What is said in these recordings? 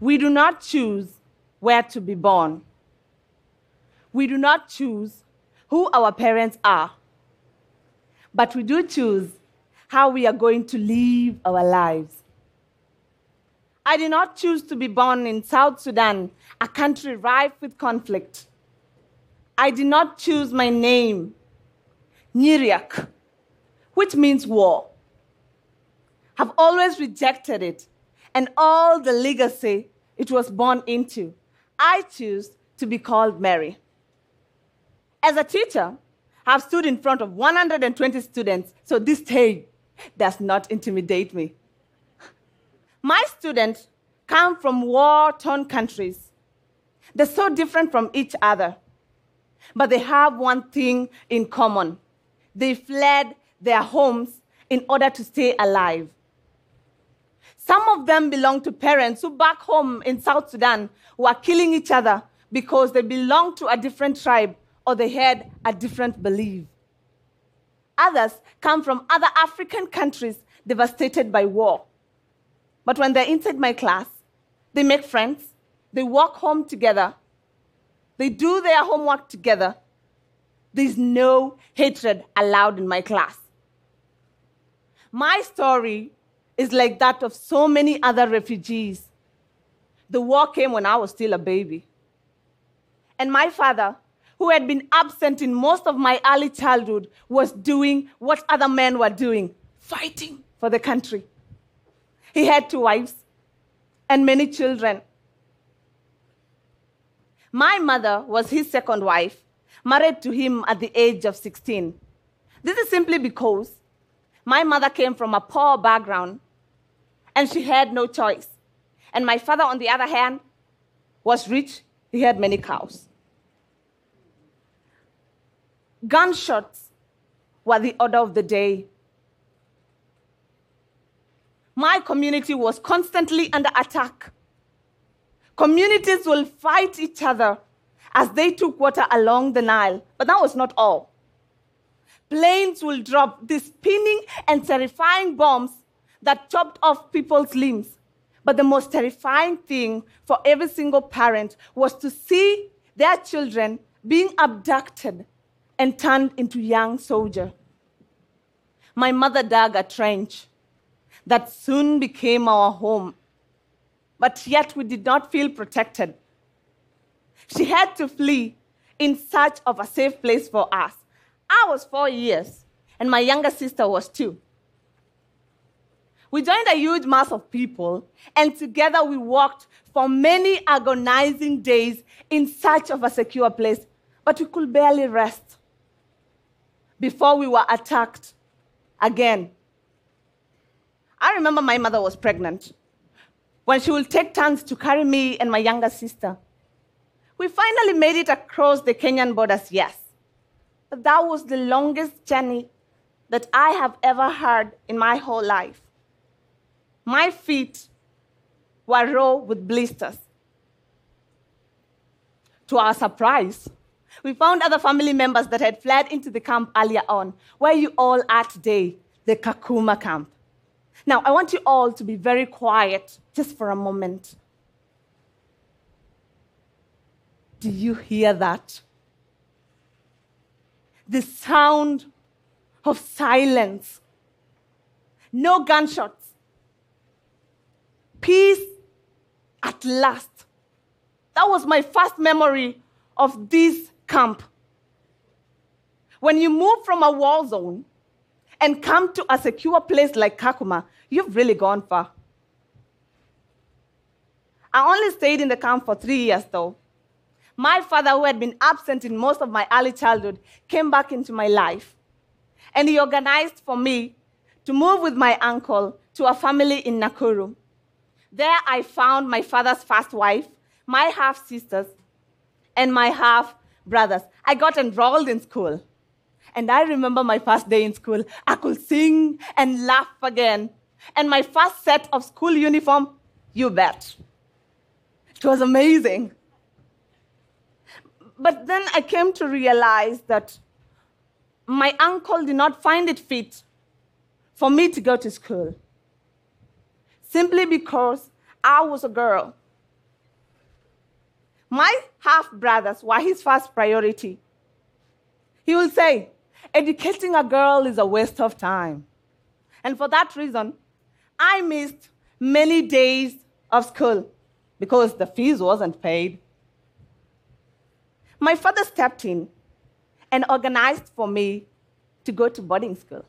We do not choose where to be born. We do not choose who our parents are. But we do choose how we are going to live our lives. I did not choose to be born in South Sudan, a country rife with conflict. I did not choose my name, Nyiriak, which means war. I have always rejected it and all the legacy it was born into. I choose to be called Mary. As a teacher, I've stood in front of 120 students, so this stage does not intimidate me. My students come from war torn countries. They're so different from each other, but they have one thing in common they fled their homes in order to stay alive. Some of them belong to parents who, back home in South Sudan, were killing each other because they belong to a different tribe or they had a different belief. Others come from other African countries devastated by war. But when they're inside my class, they make friends, they walk home together, they do their homework together. There's no hatred allowed in my class. My story is like that of so many other refugees. The war came when I was still a baby. And my father, who had been absent in most of my early childhood, was doing what other men were doing fighting for the country. He had two wives and many children. My mother was his second wife, married to him at the age of 16. This is simply because my mother came from a poor background and she had no choice. And my father, on the other hand, was rich, he had many cows. Gunshots were the order of the day. My community was constantly under attack. Communities will fight each other as they took water along the Nile, but that was not all. Planes will drop these spinning and terrifying bombs that chopped off people's limbs. But the most terrifying thing for every single parent was to see their children being abducted and turned into young soldiers. My mother dug a trench that soon became our home, but yet we did not feel protected. She had to flee in search of a safe place for us. I was four years, and my younger sister was two. We joined a huge mass of people, and together we walked for many agonizing days in search of a secure place, but we could barely rest before we were attacked again. I remember my mother was pregnant when she would take turns to carry me and my younger sister. We finally made it across the Kenyan borders, yes. But that was the longest journey that I have ever had in my whole life. My feet were raw with blisters. To our surprise, we found other family members that had fled into the camp earlier on, where you all are today, the Kakuma camp. Now, I want you all to be very quiet just for a moment. Do you hear that? The sound of silence. No gunshots. Peace at last. That was my first memory of this camp. When you move from a war zone and come to a secure place like Kakuma, you've really gone far. I only stayed in the camp for three years, though. My father, who had been absent in most of my early childhood, came back into my life. And he organized for me to move with my uncle to a family in Nakuru. There I found my father's first wife, my half sisters, and my half brothers. I got enrolled in school. And I remember my first day in school. I could sing and laugh again. And my first set of school uniform, you bet. It was amazing. But then I came to realize that my uncle did not find it fit for me to go to school simply because I was a girl my half brothers were his first priority. He will say, educating a girl is a waste of time. And for that reason, I missed many days of school because the fees wasn't paid. My father stepped in and organized for me to go to boarding school.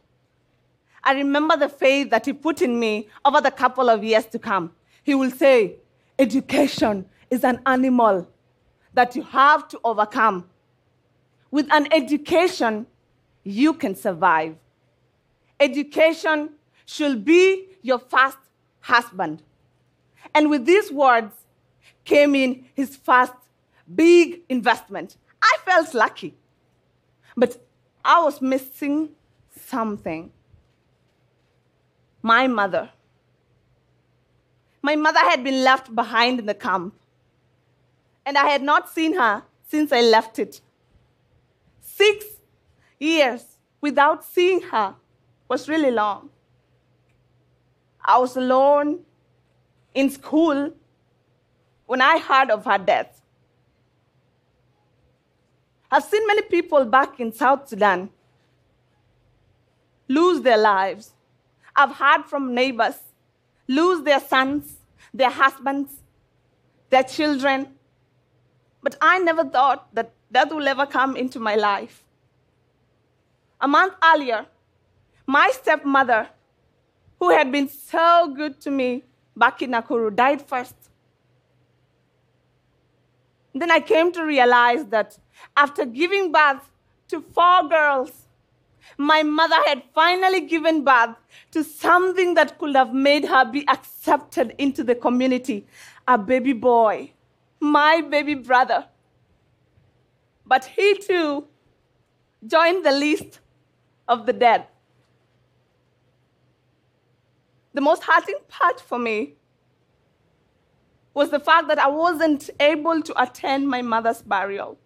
I remember the faith that he put in me over the couple of years to come. He will say, Education is an animal that you have to overcome. With an education, you can survive. Education should be your first husband. And with these words came in his first big investment. I felt lucky, but I was missing something. My mother. My mother had been left behind in the camp, and I had not seen her since I left it. Six years without seeing her was really long. I was alone in school when I heard of her death. I've seen many people back in South Sudan lose their lives. I've heard from neighbors lose their sons, their husbands, their children. But I never thought that that will ever come into my life. A month earlier, my stepmother who had been so good to me back in Nakuru, died first. Then I came to realize that after giving birth to four girls, my mother had finally given birth to something that could have made her be accepted into the community a baby boy, my baby brother. But he too joined the list of the dead the most hurting part for me was the fact that I wasn't able to attend my mother's burial.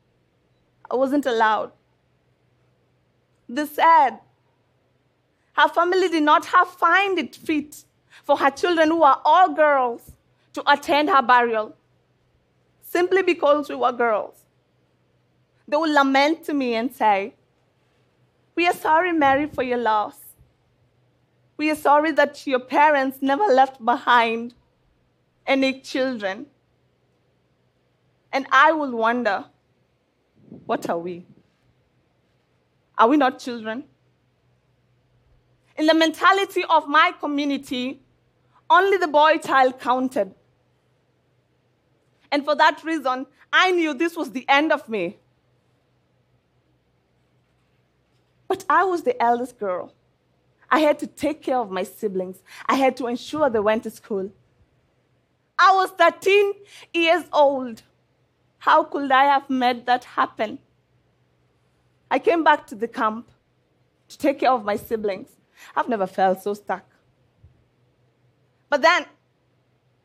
I wasn't allowed. The sad, her family did not have find it fit for her children, who are all girls, to attend her burial simply because we were girls. They would lament to me and say, We are sorry, Mary, for your loss. We are sorry that your parents never left behind any children. And I will wonder what are we? Are we not children? In the mentality of my community, only the boy child counted. And for that reason, I knew this was the end of me. But I was the eldest girl. I had to take care of my siblings. I had to ensure they went to school. I was 13 years old. How could I have made that happen? I came back to the camp to take care of my siblings. I've never felt so stuck. But then,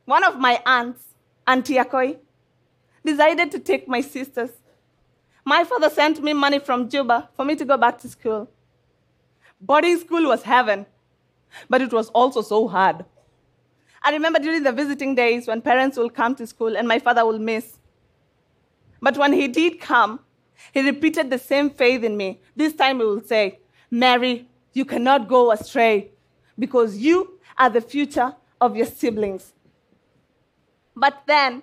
one of my aunts, Auntie Akoi, decided to take my sisters. My father sent me money from Juba for me to go back to school. Boarding school was heaven, but it was also so hard. I remember during the visiting days when parents will come to school and my father will miss. But when he did come, he repeated the same faith in me. This time he will say, Mary, you cannot go astray because you are the future of your siblings. But then,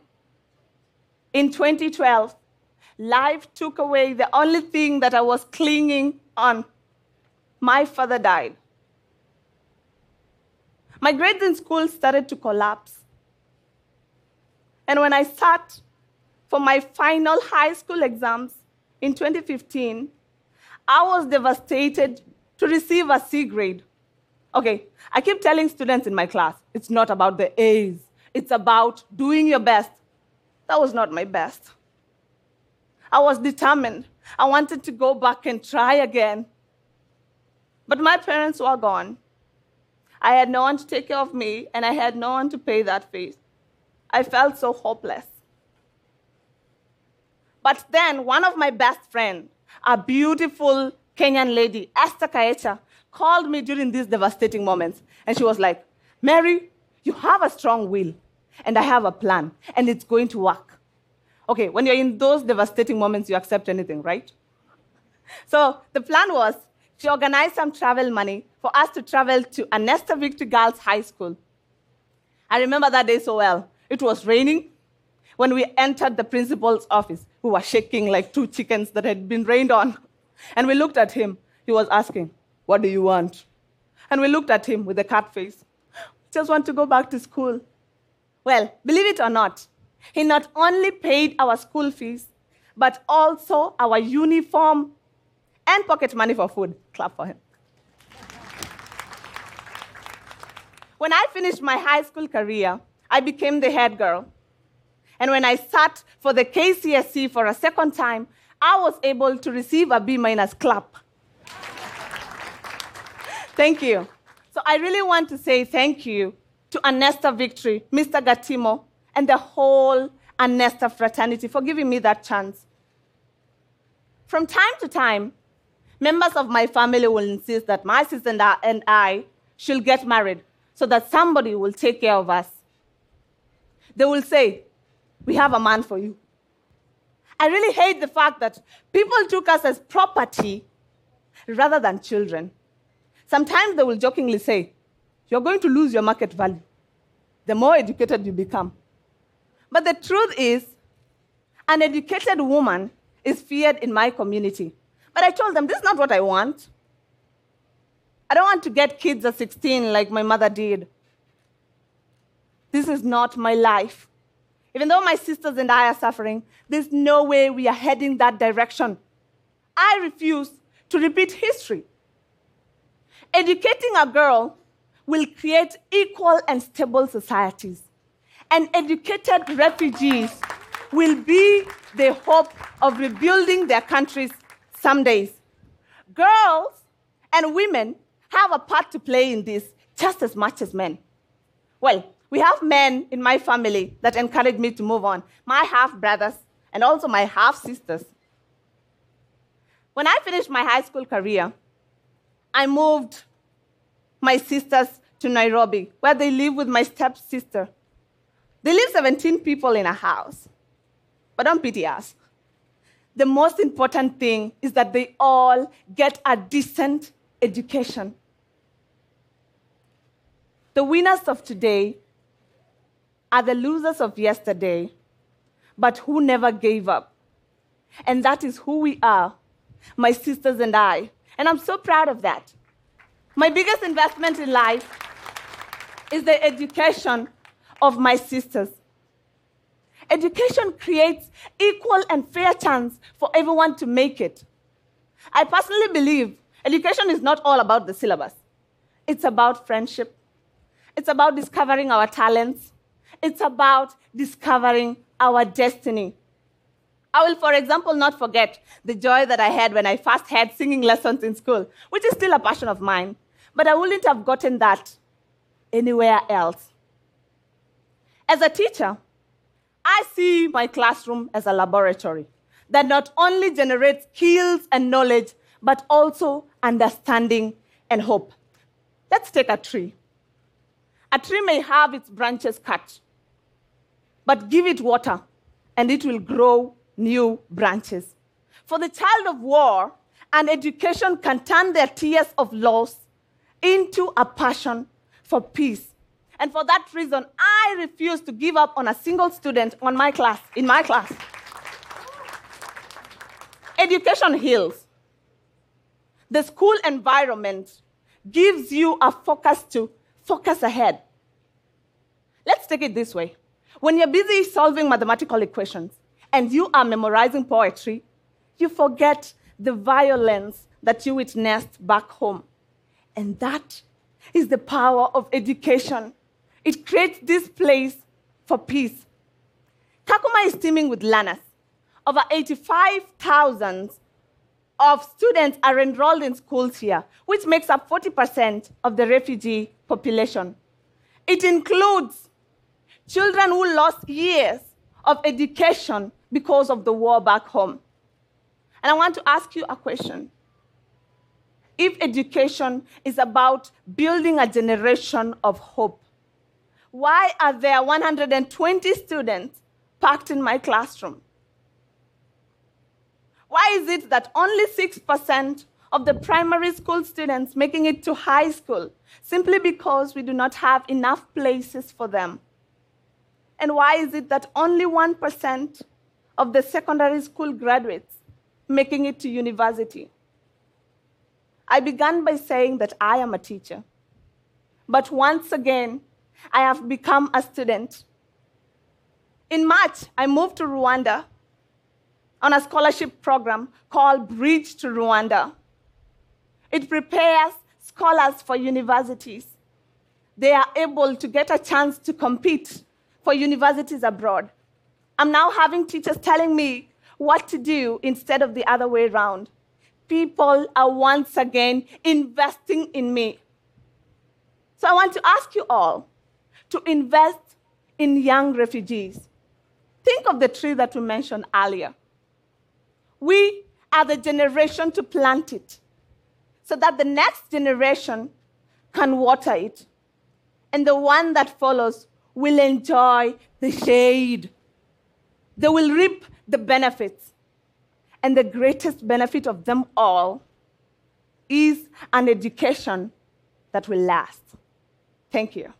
in 2012, life took away the only thing that I was clinging on my father died. My grades in school started to collapse. And when I sat for my final high school exams in 2015, I was devastated to receive a C grade. Okay, I keep telling students in my class it's not about the A's, it's about doing your best. That was not my best. I was determined. I wanted to go back and try again. But my parents were gone. I had no one to take care of me, and I had no one to pay that fees. I felt so hopeless. But then one of my best friends, a beautiful Kenyan lady, Esther Kaecha, called me during these devastating moments. And she was like, Mary, you have a strong will, and I have a plan, and it's going to work. Okay, when you're in those devastating moments, you accept anything, right? So the plan was she organized some travel money for us to travel to Anesta Victory Girls High School. I remember that day so well. It was raining. When we entered the principal's office, we were shaking like two chickens that had been rained on. And we looked at him. He was asking, What do you want? And we looked at him with a cat face. Just want to go back to school. Well, believe it or not, he not only paid our school fees, but also our uniform and pocket money for food. Clap for him. When I finished my high school career, I became the head girl. And when I sat for the KCSE for a second time, I was able to receive a B minus clap. thank you. So I really want to say thank you to Anesta Victory, Mr. Gatimo, and the whole Anesta fraternity for giving me that chance. From time to time, members of my family will insist that my sister and I should get married so that somebody will take care of us. They will say, We have a man for you. I really hate the fact that people took us as property rather than children. Sometimes they will jokingly say, You're going to lose your market value the more educated you become. But the truth is, an educated woman is feared in my community. But I told them, This is not what I want. I don't want to get kids at 16 like my mother did. This is not my life. Even though my sisters and I are suffering, there's no way we are heading that direction. I refuse to repeat history. Educating a girl will create equal and stable societies. And educated refugees will be the hope of rebuilding their countries some days. Girls and women have a part to play in this just as much as men. Well, we have men in my family that encourage me to move on my half brothers and also my half sisters. When I finished my high school career, I moved my sisters to Nairobi, where they live with my stepsister. They live 17 people in a house. But don't pity us. The most important thing is that they all get a decent education. The winners of today are the losers of yesterday, but who never gave up. And that is who we are, my sisters and I. And I'm so proud of that. My biggest investment in life is the education of my sisters. Education creates equal and fair chance for everyone to make it. I personally believe education is not all about the syllabus. It's about friendship. It's about discovering our talents. It's about discovering our destiny. I will, for example, not forget the joy that I had when I first had singing lessons in school, which is still a passion of mine. But I wouldn't have gotten that anywhere else. As a teacher, I see my classroom as a laboratory that not only generates skills and knowledge, but also understanding and hope. Let's take a tree. A tree may have its branches cut, but give it water and it will grow new branches. For the child of war, an education can turn their tears of loss into a passion for peace. And for that reason, I refuse to give up on a single student on my class, in my class. Education heals. The school environment gives you a focus to focus ahead. Let's take it this way. When you're busy solving mathematical equations and you are memorizing poetry, you forget the violence that you witnessed back home. And that is the power of education. It creates this place for peace. Kakuma is teeming with learners. Over 85,000 of students are enrolled in schools here, which makes up 40% of the refugee population. It includes children who lost years of education because of the war back home. And I want to ask you a question if education is about building a generation of hope, why are there 120 students packed in my classroom? Why is it that only 6% of the primary school students making it to high school simply because we do not have enough places for them? And why is it that only 1% of the secondary school graduates making it to university? I began by saying that I am a teacher. But once again, I have become a student. In March, I moved to Rwanda on a scholarship program called Bridge to Rwanda. It prepares scholars for universities. They are able to get a chance to compete for universities abroad. I'm now having teachers telling me what to do instead of the other way around. People are once again investing in me. So I want to ask you all to invest in young refugees. Think of the tree that we mentioned earlier. We are the generation to plant it so that the next generation can water it. And the one that follows will enjoy the shade. They will reap the benefits. And the greatest benefit of them all is an education that will last. Thank you.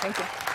Thank you.